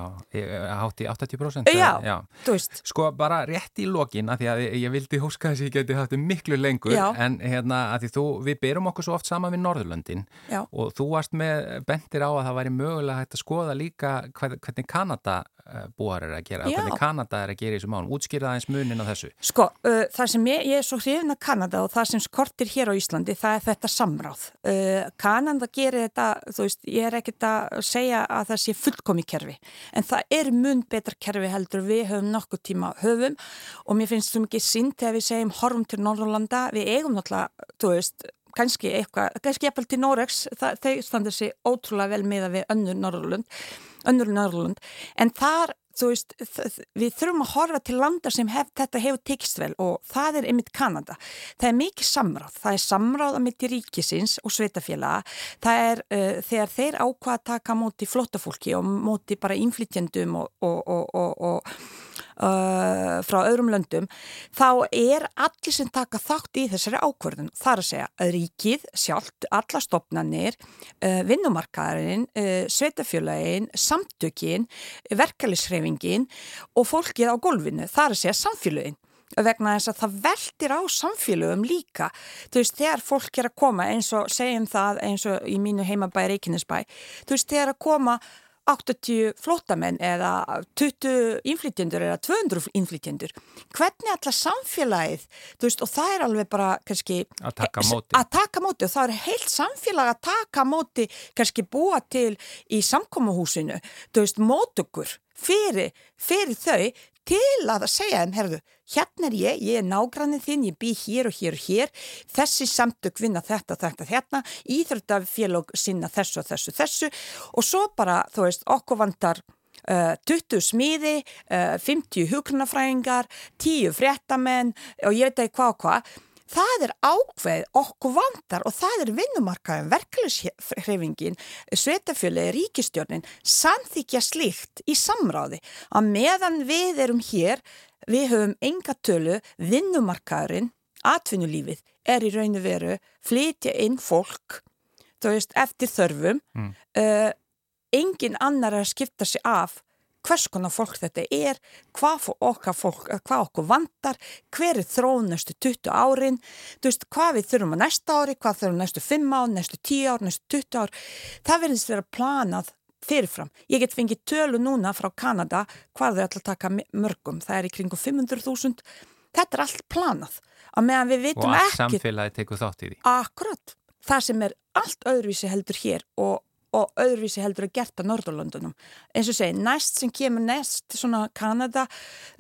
hátt í 80% Já, já, þú veist. Sko bara rétt í lokin að því að ég vildi húska þess að ég geti hatt miklu lengur já. en hérna að því þú, við berum okkur svo oft saman við Norðurlöndin já. og þú varst með bendir á að það væri mögulega hægt að skoða líka hvernig Kanada eh, búar er að gera, hvernig Kanada er að gera í þessu málum, útskýra aðeins munin á þessu. Sko, uh, það sem ég, ég er svo hrifin að Kanada og það sem skortir hér á Íslandi það er þetta samráð. Uh, Kanada gerir þetta, þú veist, ég er ekkert að segja að það sé fullkomi kerfi en það er mun betra kerfi heldur við höfum nokkuð tíma höfum. Og mér finnst það mikið sínt þegar við segjum horfum til Norrlanda, við eigum náttúrulega, þú veist, kannski eitthvað, kannski eppal til Norex, þau standur sér ótrúlega vel með að við önnur Norrlund, önnur Norrlund, en þar þú veist, við þurfum að horfa til landa sem hef, þetta hefur tekist vel og það er einmitt Kanada. Það er mikið samráð, það er samráð að mitt í ríkisins og sveitafélaga, það er uh, þegar þeir ákvað að taka móti flótafólki og móti bara inflytjendum og, og, og, og uh, frá öðrum löndum, þá er allir sem taka þátt í þessari ákvörðun. Það er að segja að ríkið sjálft, alla stopnarnir, uh, vinnumarkaðarinn, uh, sveitafélagin, samtökin, verkefliðshreyfingin og fólkið á golfinu. Það er að segja samfélagin vegna þess að það veldir á samfélögum líka. Þú veist, þegar fólk er að koma eins og segjum það eins og í mínu heimabæri Reykjanesbæ, þú veist, þegar að koma 80 flótamenn eða 20 inflytjendur eða 200 inflytjendur hvernig allar samfélagið veist, og það er alveg bara kannski, að taka að taka móti og það er heilt samfélag að taka móti kannski búa til í samkómahúsinu mótökur fyrir, fyrir þau til að segja þeim, herðu, hérna er ég, ég er nágrannið þinn, ég bý hér og hér og hér, þessi samtök vinna þetta, þetta, hérna, íþröldafélag sinna þessu og þessu, þessu. Og svo bara, þú veist, okkur vantar Uh, 20 smiði, uh, 50 hugrunafræðingar, 10 fréttamenn og ég veit ekki hvað og hvað það er ákveð okkur vandar og það er vinnumarkaðin, verkefliðshreyfingin, svetafjöli, ríkistjórnin, samþykja slíkt í samráði að meðan við erum hér, við höfum enga tölu, vinnumarkaðurinn, atvinnulífið er í raun og veru flytja inn fólk, þú veist, eftir þörfum, mm. uh, engin annar að skipta sig af hvers konar fólk þetta er, hvað okkar fólk, hvað okkur vandar, hver er þróun næstu 20 árin, þú veist, hvað við þurfum að næsta ári, hvað þurfum næstu 5 ár, næstu 10 ár, næstu 20 ár. Það verðist vera planað fyrirfram. Ég get fengið tölu núna frá Kanada hvað þau ætla að taka mörgum. Það er í kringu 500.000. Þetta er allt planað. Og allt samfélagi tekur þátt í því. Akkurat. Það sem er allt öðruvísi heldur hér og, og öðruvísi heldur að gert á Norðurlöndunum. Eins og segi, næst sem kemur næst svona Kanada,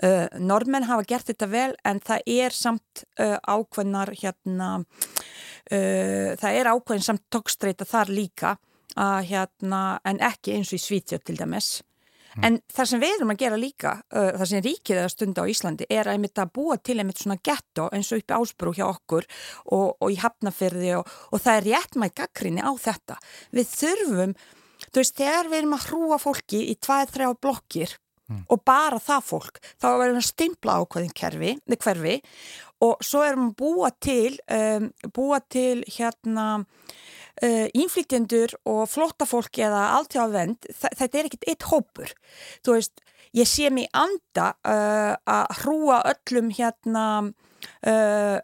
uh, normenn hafa gert þetta vel en það er samt uh, ákveðnar hérna, uh, það er ákveðin samt tókstreita þar líka að hérna, en ekki eins og í Svítjótt til dæmis. Mm. En það sem við erum að gera líka, uh, það sem ríkið er að stunda á Íslandi, er að einmitt að búa til einmitt svona getto eins og uppi ásbrú hjá okkur og, og í hafnafyrði og, og það er rétt mæg gaggrinni á þetta. Við þurfum, þú veist, þegar við erum að hrúa fólki í tvæð, þrjá blokkir mm. og bara það fólk, þá erum við að stimpla ákveðin kerfi, hverfi og svo erum við að búa til, um, búa til hérna uh, innflytjendur og flottafólk eða alltjáðvend, þetta er ekkit eitt hópur. Þú veist, ég sé mig anda uh, að hrúa öllum hérna uh,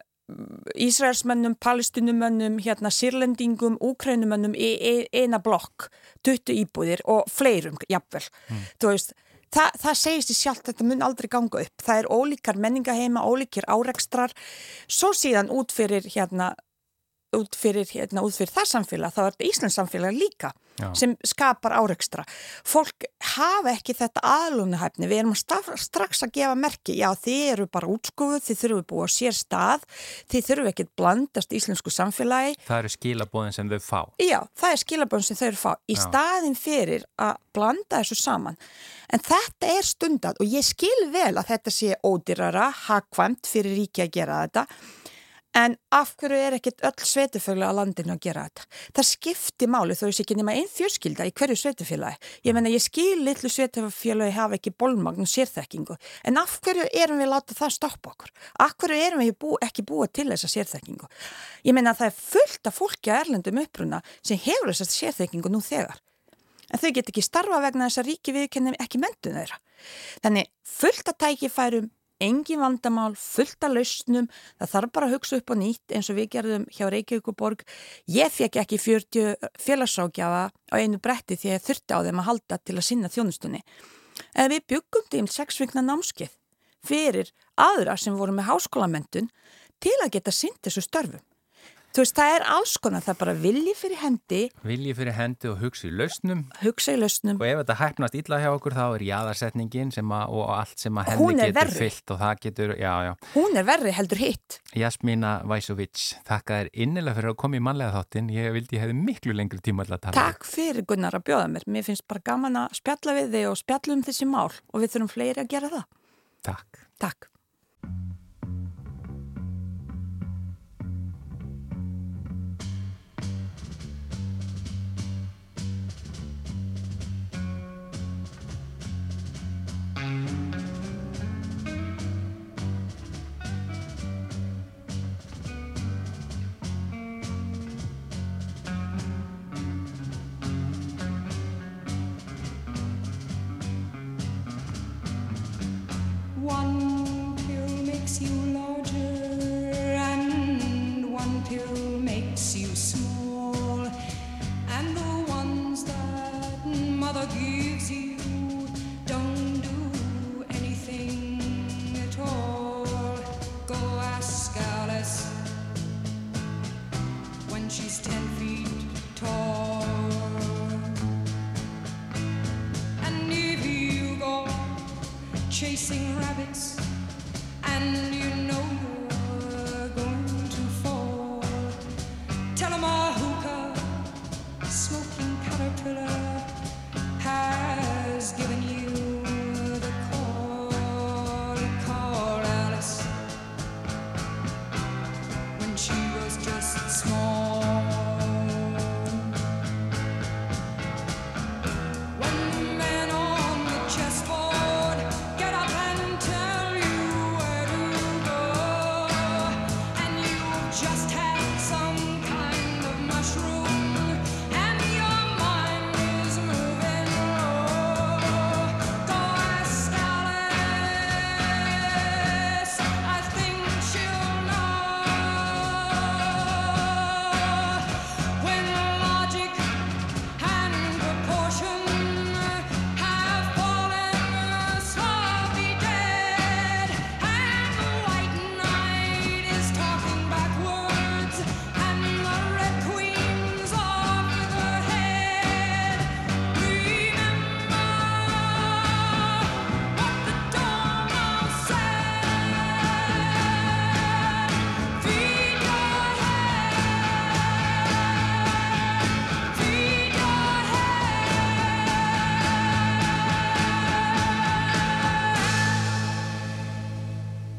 Ísraelsmönnum, palestinumönnum, hérna sirlendingum, úkrænumönnum í eina blokk, 20 íbúðir og fleirum, jafnvel. Mm. Þú veist, Þa, það segist í sjálf, þetta mun aldrei ganga upp. Það er ólíkar menningaheima, ólíkir árekstrar, svo síðan út fyrir hérna út fyrir, hérna, út fyrir það samfélag þá er þetta Íslands samfélag líka Já. sem skapar áreikstra fólk hafa ekki þetta aðlunahæfni við erum að strax að gefa merki. Já þið eru bara útskúfuð þið þurfum að búa sér stað þið þurfum ekki að blandast íslensku samfélagi. Það eru skilabóðin sem þau fá. Já það er skilabóðin sem þau eru fá. Í já. staðin fyrir að blanda þessu saman. En þetta er stundad og ég skil vel að þetta sé ódyrara hagkvæmt fyrir ríki að gera þetta En af hverju er ekkert öll sveitufjölu á landinu að gera þetta? Það skiptir máli þó þess ekki nema einn fjörskilda í hverju sveitufjölaði. Ég menna ég skil litlu sveitufjölaði hafa ekki bólmagn og sérþekkingu. En af hverju erum við látað það stoppa okkur? Af hverju erum við bú, ekki búið til þessa sérþekkingu? Ég menna það er fullt af fólki að erlendum uppruna sem hefur þessa sérþekkingu nú þegar. En þau get ekki starfa vegna þess að ríki viðkennum ekki mentun þeirra. Þannig fullt að tækifærum engin vandamál, fullt af lausnum, það þarf bara að hugsa upp og nýtt eins og við gerðum hjá Reykjavíkuborg. Ég fekk ekki 40 félagsákjafa á einu bretti því að þurfti á þeim að halda til að sinna þjónustunni. En við byggum til sexvikna námskeið fyrir aðra sem voru með háskólamendun til að geta sint þessu störfum. Þú veist, það er alls konar, það er bara vilji fyrir hendi. Vilji fyrir hendi og hugsa í lausnum. Hugsa í lausnum. Og ef þetta hæfnast illa hjá okkur, þá er jáðarsetningin og allt sem að henni getur verri. fyllt og það getur, já, já. Hún er verri heldur hitt. Jasmína Væsovic, þakka þér innilega fyrir að koma í manlega þáttin. Ég vildi hefði miklu lengri tíma til að tala. Takk fyrir Gunnar að bjóða mér. Mér finnst bara gaman að spjalla við þig og spjalla um þessi mál og við þurfum fleiri að gera það. Takk. Takk.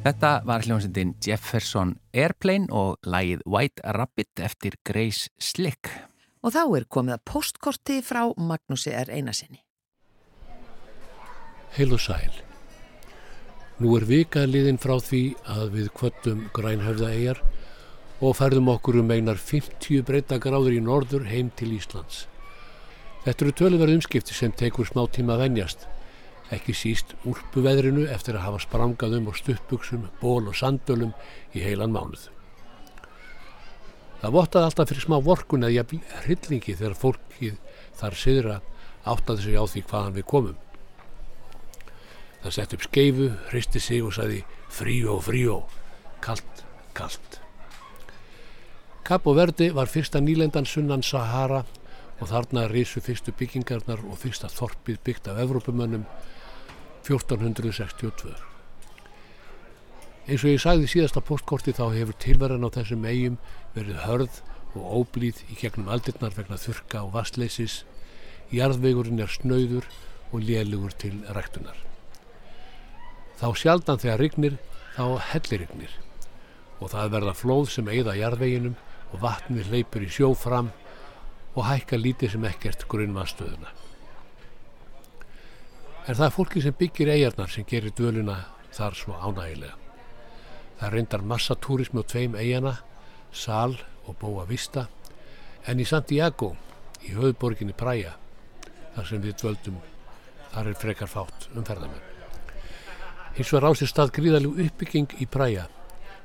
Þetta var hljómsendin Jefferson Airplane og lægið White Rabbit eftir Grace Slick. Og þá er komið að postkorti frá Magnúsi R. Einarsinni. Heil og sæl. Nú er vikaðliðin frá því að við kvöttum grænhöfða eigjar og færðum okkur um einar 50 breytagráður í norður heim til Íslands. Þetta eru töluverð umskipti sem tekur smá tíma að venjast ekki síst úlpuveðrinu eftir að hafa sprangað um og stuttbuksum, ból og sandölum í heilan mánuð. Það vottaði alltaf fyrir smá vorkun eða jafnvel hryllingi þegar fólkið þar siðra áttaði sig á því hvaðan við komum. Það sett upp skeifu, hristi sig og sagði fríó, fríó, kallt, kallt. Kapo Verdi var fyrsta nýlendan sunnan Sahara og þarna risu fyrstu byggingarnar og fyrsta þorpið byggt af Evrópumönnum 1462. Eins og ég sagði síðasta postkorti þá hefur tilverðan á þessum eigum verið hörð og óblíð í gegnum aldirnar vegna þurka og vastleysis, jarðvegurinn er snauður og lélugur til ræktunar. Þá sjaldan þegar rignir, þá hellir rignir og það verða flóð sem eigða jarðveginum og vatnið leipur í sjó fram og hækka lítið sem ekkert grunnvarstöðuna en það er fólki sem byggir eigarnar sem gerir döluna þar svo ánægilega. Það reyndar massatúrismi á tveim eigana, Sal og Boa Vista, en í Santiago, í höfðborginni Praia, þar sem við dvöldum, þar er frekar fátt umferðamenn. Hins vegar ásir stað gríðaljú uppbygging í Praia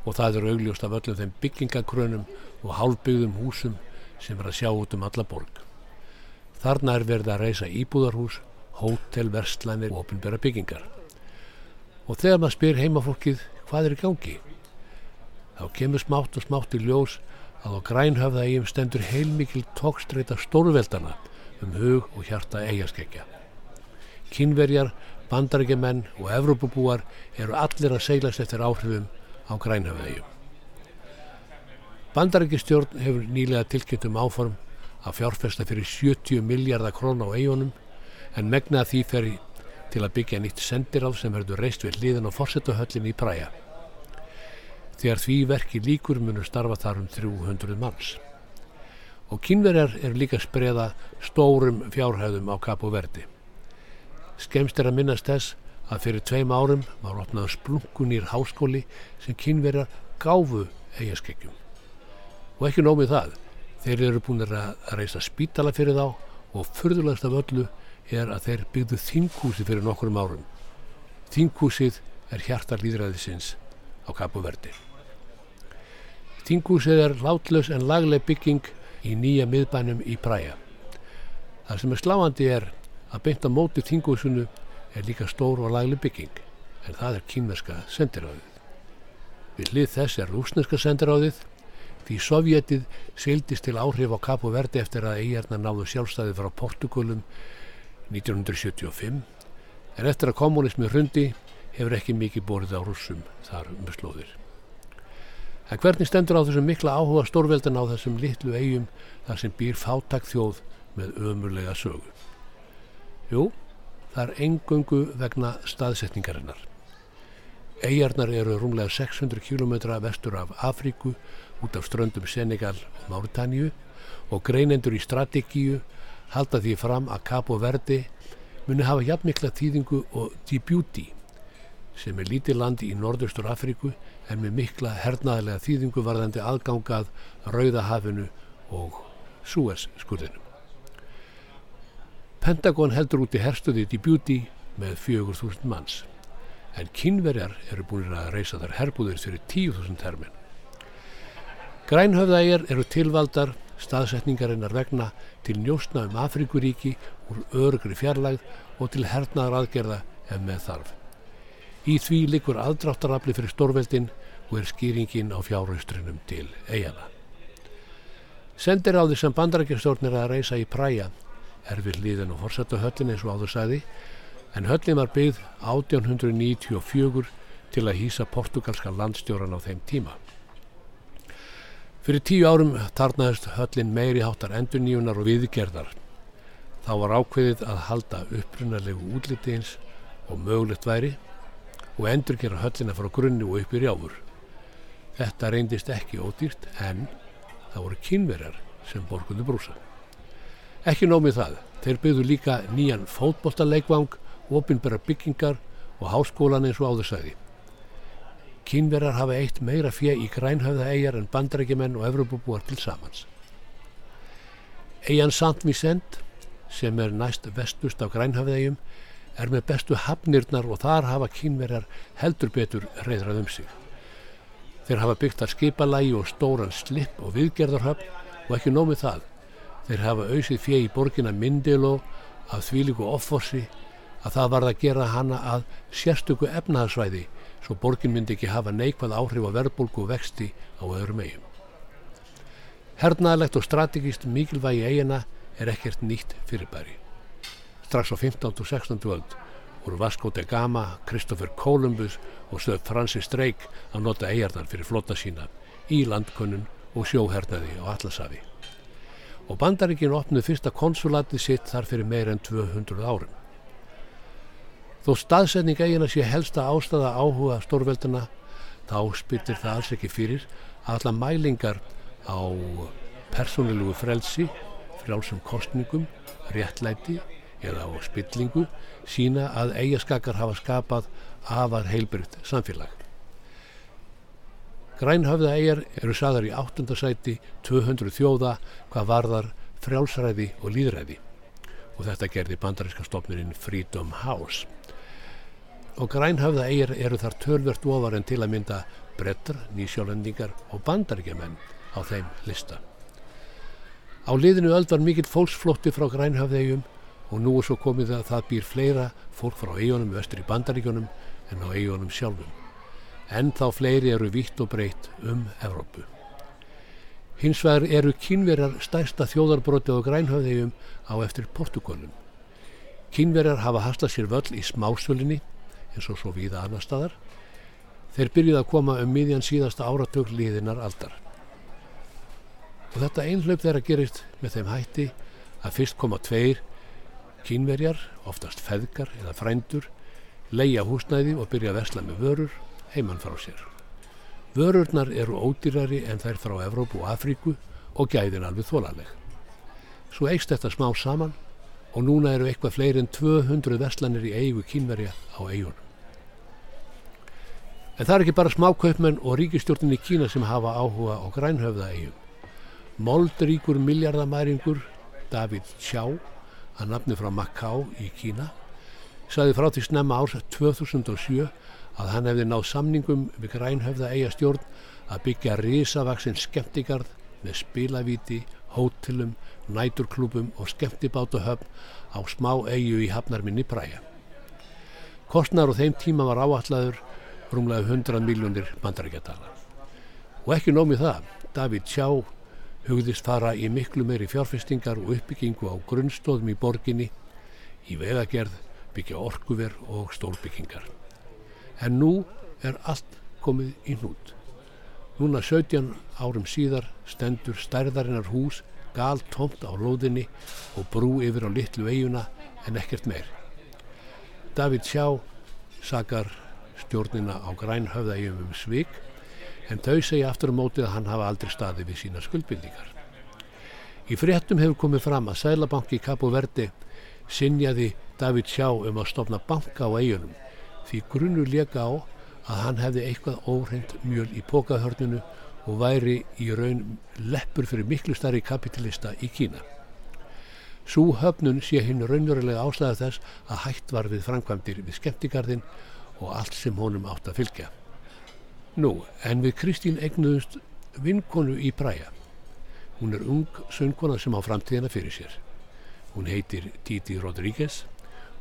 og það eru augljóst af öllum þeim byggingakrönum og hálfbyggðum húsum sem er að sjá út um alla borg. Þarna er verið að reysa íbúðarhús hótel, verslænir og ofinbæra byggingar. Og þegar maður spyr heimafólkið hvað er í gangi, þá kemur smátt og smátt í ljós að á grænhöfða eigum stendur heilmikil tókstreita stórveldana um hug og hjarta eigaskekja. Kínverjar, bandarækjumenn og Evrópabúar eru allir að seglast eftir áhrifum á grænhöfða eigum. Bandarækjustjórn hefur nýlega tilkynnt um áform að fjárfesta fyrir 70 miljardar krón á eigunum en megnaða því fer til að byggja nýtt sendiráð sem verður reist við hliðin á fórsetahöllin í Praja. Þegar því verki líkur munur starfa þar um 300 manns. Og kynverjar eru líka spreða stórum fjárhæðum á Kapo Verdi. Skemst er að minnast þess að fyrir tveim árum var opnað splunkunýr háskóli sem kynverjar gáfu eigaskekkjum. Og ekki nómið það, þeir eru búin að reysa spítala fyrir þá og fyrðulegast af öllu er að þeir byggðu þinghúsi fyrir nokkurum árum. Þinghúsið er hjartarlýðræðisins á Kapuverdi. Þinghúsið er látlaus en lagleg bygging í nýja miðbænum í Praja. Það sem er sláandi er að beinta móti þinghúsinu er líka stór og lagleg bygging en það er kínverska sendiráðið. Við hlið þess er rúsneska sendiráðið því Sovjetið seildist til áhrif á Kapuverdi eftir að eigarna náðu sjálfstæði frá Portugalum 1975 en eftir að kommunismi hrundi hefur ekki mikið borðið á rússum þar um slóðir. En hvernig stendur á þessum mikla áhuga stórveldan á þessum litlu eigum þar sem býr fáttak þjóð með ömurlega sögu? Jú, það er engöngu vegna staðsetningarinnar. Eigarnar eru rúmlega 600 km vestur af Afríku út af ströndum Senegal og Máritanju og greinendur í strategíu halda því fram að Cabo Verde muni hafa jafnmikla þýðingu og Djibouti sem er lítið landi í norðaustur Afríku en með mikla hernaðilega þýðingu varðandi aðgangað Rauðahafinu og Suez skurðinu. Pentagon heldur út í herstuði Djibouti með 4.000 manns en kynverjar eru búin að reysa þar herbúðir fyrir 10.000 termin. Grænhöfðægjar eru tilvaldar staðsetningarinnar vegna til njóstna um Afrikuríki úr örgri fjarlægð og til hernaðar aðgerða ef með þarf. Í því likur aðdráttarafli fyrir stórveldin og er skýringin á fjárhaustrinum til eigana. Sendir á því sem bandarækjastjórn er að reysa í præja er við líðin og forsetta höllin eins og áður sæði en höllin var byggð 1894 til að hýsa portugalska landstjóran á þeim tíma. Fyrir tíu árum tarnaðist höllin meiri háttar endurníunar og viðgerðar. Þá var ákveðið að halda upprunalegu útliti eins og mögulegt væri og endur gera höllina frá grunni og upp í rjáfur. Þetta reyndist ekki ódýrt en það voru kynverjar sem borguðu brúsa. Ekki nómið það, þeir byggðu líka nýjan fótbollaleikvang, opinbæra byggingar og háskólan eins og áðursæði. Kínverjar hafa eitt meira fjö í grænhöfða eigjar en bandarækjumenn og Evropabúar til samans. Eigjan Sant Vicent, sem er næst vestust af grænhöfða-eigjum, er með bestu hafnirnar og þar hafa kínverjar heldur betur reyðrað um sig. Þeir hafa byggt þar skipalægi og stóran slipp og viðgerðarhöfn og ekki nómið það. Þeir hafa auðsið fjö í borgina Mindelo af þvíliku offorsi að það varð að gera hana að sérstöku efnaðarsvæði svo borgin myndi ekki hafa neikvæð áhrif á verðbólku og vexti á öðrum eigum. Hernaðalegt og strategíst mikilvægi eigina er ekkert nýtt fyrirbæri. Strax á 15. og 16. völd voru Vasco de Gama, Christopher Columbus og Sir Francis Drake að nota eigarnar fyrir flotta sína í landkönnun og sjóhernaði á Allasafi. Og bandaríkinu opnuð fyrsta konsulati sitt þar fyrir meir en 200 árum. Þó staðsetning eigina sé helsta ástæða áhuga stórvelduna þá spytir það alls ekki fyrir að alla mælingar á persónilugu frelsi, frjálsum kostningum, réttlæti eða á spillingu sína að eigaskakar hafa skapað afar heilbrygt samfélag. Grænhöfða eigar eru saðar í áttundasæti 200 þjóða hvað varðar frjálsræði og líðræði og þetta gerði bandaríska stofnurinn Freedom House og grænhöfða eigir eru þar tölvert ofar en til að mynda brettar, nýsjálendingar og bandaríkjumenn á þeim lista. Á liðinu öll var mikill fólksflótti frá grænhöfðegjum og nú er svo komið að það býr fleira fólk frá eigunum vestur í bandaríkjunum en á eigunum sjálfum. En þá fleiri eru vitt og breytt um Evrópu. Hins vegar eru kínverjar stærsta þjóðarbrotið á grænhöfðegjum á eftir Portugalum. Kínverjar hafa haslað sér völl í smásvölinni eins og svo víða annar staðar. Þeir byrjuði að koma um miðjan síðasta áratug liðinar aldar. Og þetta einhlaup þeirra gerist með þeim hætti að fyrst koma tveir kínverjar, oftast feðgar eða frændur, leia húsnæði og byrja að vesla með vörur heimann frá sér. Vörurnar eru ódýrari en þær frá Evrópu og Afríku og gæðin alveg þólaleg. Svo eikst þetta smá saman og núna eru eitthvað fleiri en 200 veslanir í eigu kínverja á eigunum. En það er ekki bara smákaupmenn og ríkistjórnin í Kína sem hafa áhuga á grænhöfða eigum. Moldríkur miljardamæringur David Chow, að nafni frá Macau í Kína, saði frá því snemma árs 2007 að hann hefði náð samningum við grænhöfða eigastjórn að byggja risavaksinn skemmtigarð með spilavíti, hótelum, næturklúpum og skemmtibátahöfn á smá eigu í hafnarminni Præja. Kostnar á þeim tíma var áallaður rúmlega 100 miljónir bandarækjadala. Og ekki nómið það, David Sjá hugðist fara í miklu meiri fjárfestingar og uppbyggingu á grunnstóðum í borginni, í vegagerð, byggja orkuver og stólbyggingar. En nú er allt komið í hnút. Núna 17 árum síðar stendur stærðarinnar hús gal tomt á lóðinni og brú yfir á litlu eiguna en ekkert meir. David Sjá sakar stjórnina á grænhöfðægjum um svik en þau segja aftur á mótið að hann hafa aldrei staði við sína skuldbindingar. Í fréttum hefur komið fram að Sælabanki Capo Verde sinjaði David Sjá um að stopna banka á eigunum því grunnu leka á að hann hefði eitthvað óhreint mjöl í pókahörnunu og væri í raun leppur fyrir miklu starri kapitalista í Kína. Sú höfnun sé hinn raunverulega ástæða þess að hægt var við framkvæmdir við skemmtigarðin og allt sem honum átt að fylgja. Nú, en við Kristín egnuðust vinkonu í Bræja. Hún er ung söngkona sem á framtíðina fyrir sér. Hún heitir Titi Rodríguez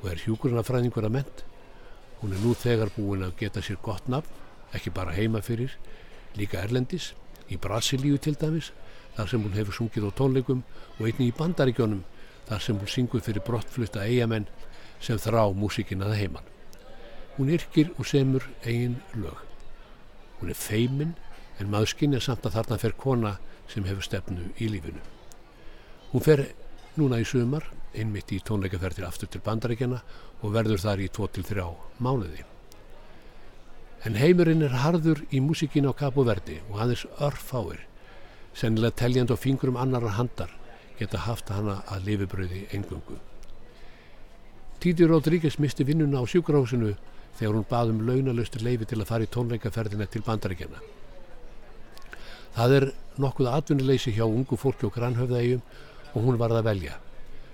og er hjúkurinn að ment. Hún er nú þegar búin að geta sér gott nafn, ekki bara heima fyrir, líka Erlendis, í Brasilíu til dæmis, þar sem hún hefur sungið á tónleikum og einni í bandaríkjónum, þar sem hún syngur fyrir brottflutta eigamenn sem þrá músikinn að heiman. Hún yrkir og semur eigin lög. Hún er feiminn en maður skinnir samt að þarna fer kona sem hefur stefnu í lífinu. Hún fer núna í sumar, einmitt í tónleikaferðir aftur til bandaríkjana og verður þar í 2-3 mánuði. En heimurinn er harður í músikín á Capo Verdi og aðeins örfáir, sennilega teljand á fingurum annarar handar, geta haft hana að lifibröði engungu. Títi Rodríguez misti vinnuna á sjúkrahúsinu þegar hún baðum launalöstur leifi til að fara í tónleikaferðina til bandaríkjana. Það er nokkuð atvinnuleysi hjá ungu fólki og grannhöfðægjum og hún varð að velja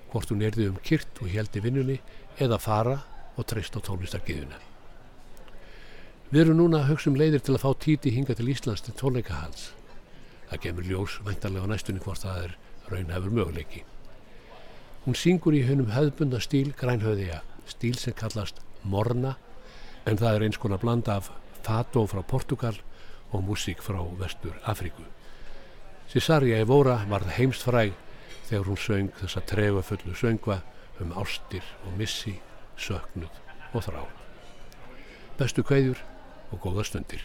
hvort hún erði um kyrt og heldi vinnunni eða fara og treyst á tónlistarkiðuna. Við erum núna að hugsa um leiðir til að fá títi hinga til Íslands til tónleikahals. Það gemur ljós væntanlega á næstunni hvort það er raunhefur möguleiki. Hún syngur í hönum höfbunda stíl grænhöðiða, stíl sem kallast morna, en það er eins konar blanda af fato frá Portugal og músík frá vestur Afríku. Cesaria Evora varð heimst fræg þegar hún söng þessa tregu fullu söngva um ástir og missi, söknuð og þrá. Bestu kveðjur og góða stundir.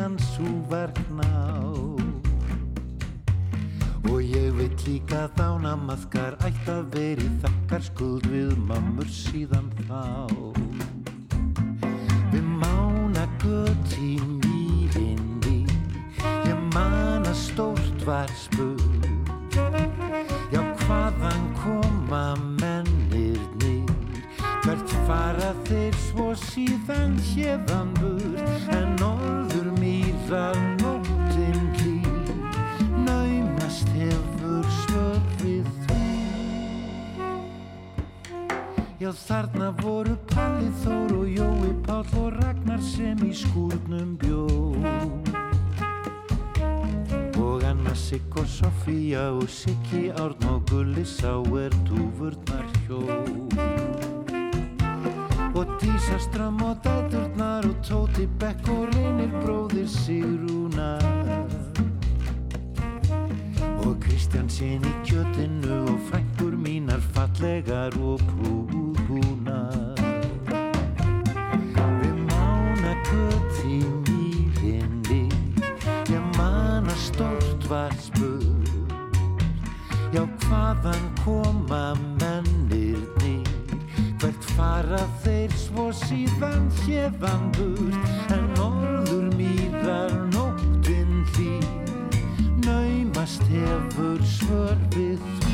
út um gluggan svo verkná og ég veit líka þána maðkar ætt að veri þakkar skuld við mammur síðan þá. Við mána gött í mýrindi ég man að stórt var spur hvaðan koma hvert fara þeir svo síðan hérðan burt en norður mýrar nóttinn hlýr naumast hefur svörfið því. Já þarna voru Palli Þór og Jói Páll og Ragnar sem í skúrnum bjóð Anna Sigg og Sofía og Siggi Árn og Gulli sá er dúfurnar hjó og Dísa Strömm og Dæturnar og Tóti Bekk og reynir bróðir Sigrúnar. Og Kristján sín í kjötinu og frængur mínar fallegar og prúbúnar við mána kött í mýrinni ég man að stórt var spurt. Já, hvaðan koma mennirni Hvert fara þeir svo síðan hérðan burt En orður mýrar nóttinn því Naumast hefur svör við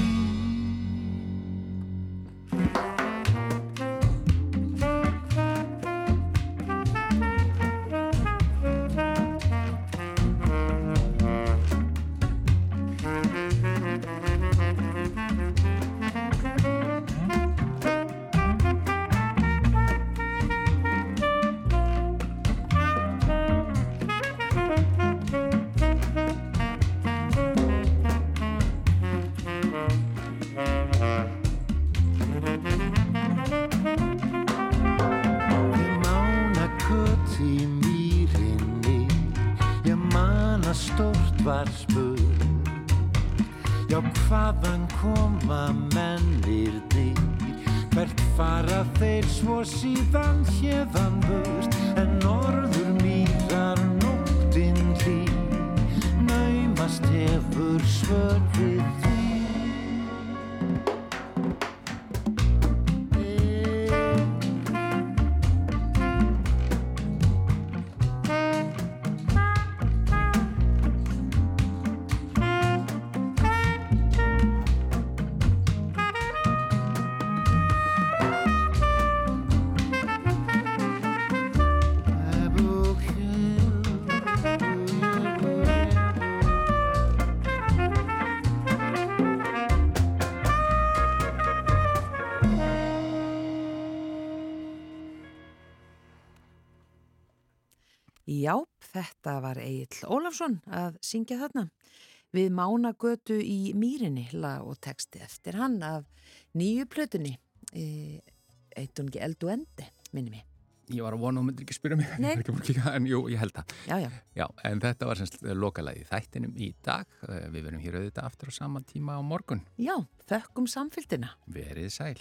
þetta var Egil Ólafsson að syngja þarna. Við mánagötu í Mýrinni lag og texti eftir hann af nýju plötunni. E, Eitun ekki eldu endi, minni mig. Ég var að vona og myndir ekki spyrja mig, Nei. en jú, ég held það. Já, já. Já, en þetta var semst lokalagi þættinum í dag. Eh, Við verum hér auðvitað aftur á sama tíma á morgun. Já, þökkum samfylgdina. Verið sæl.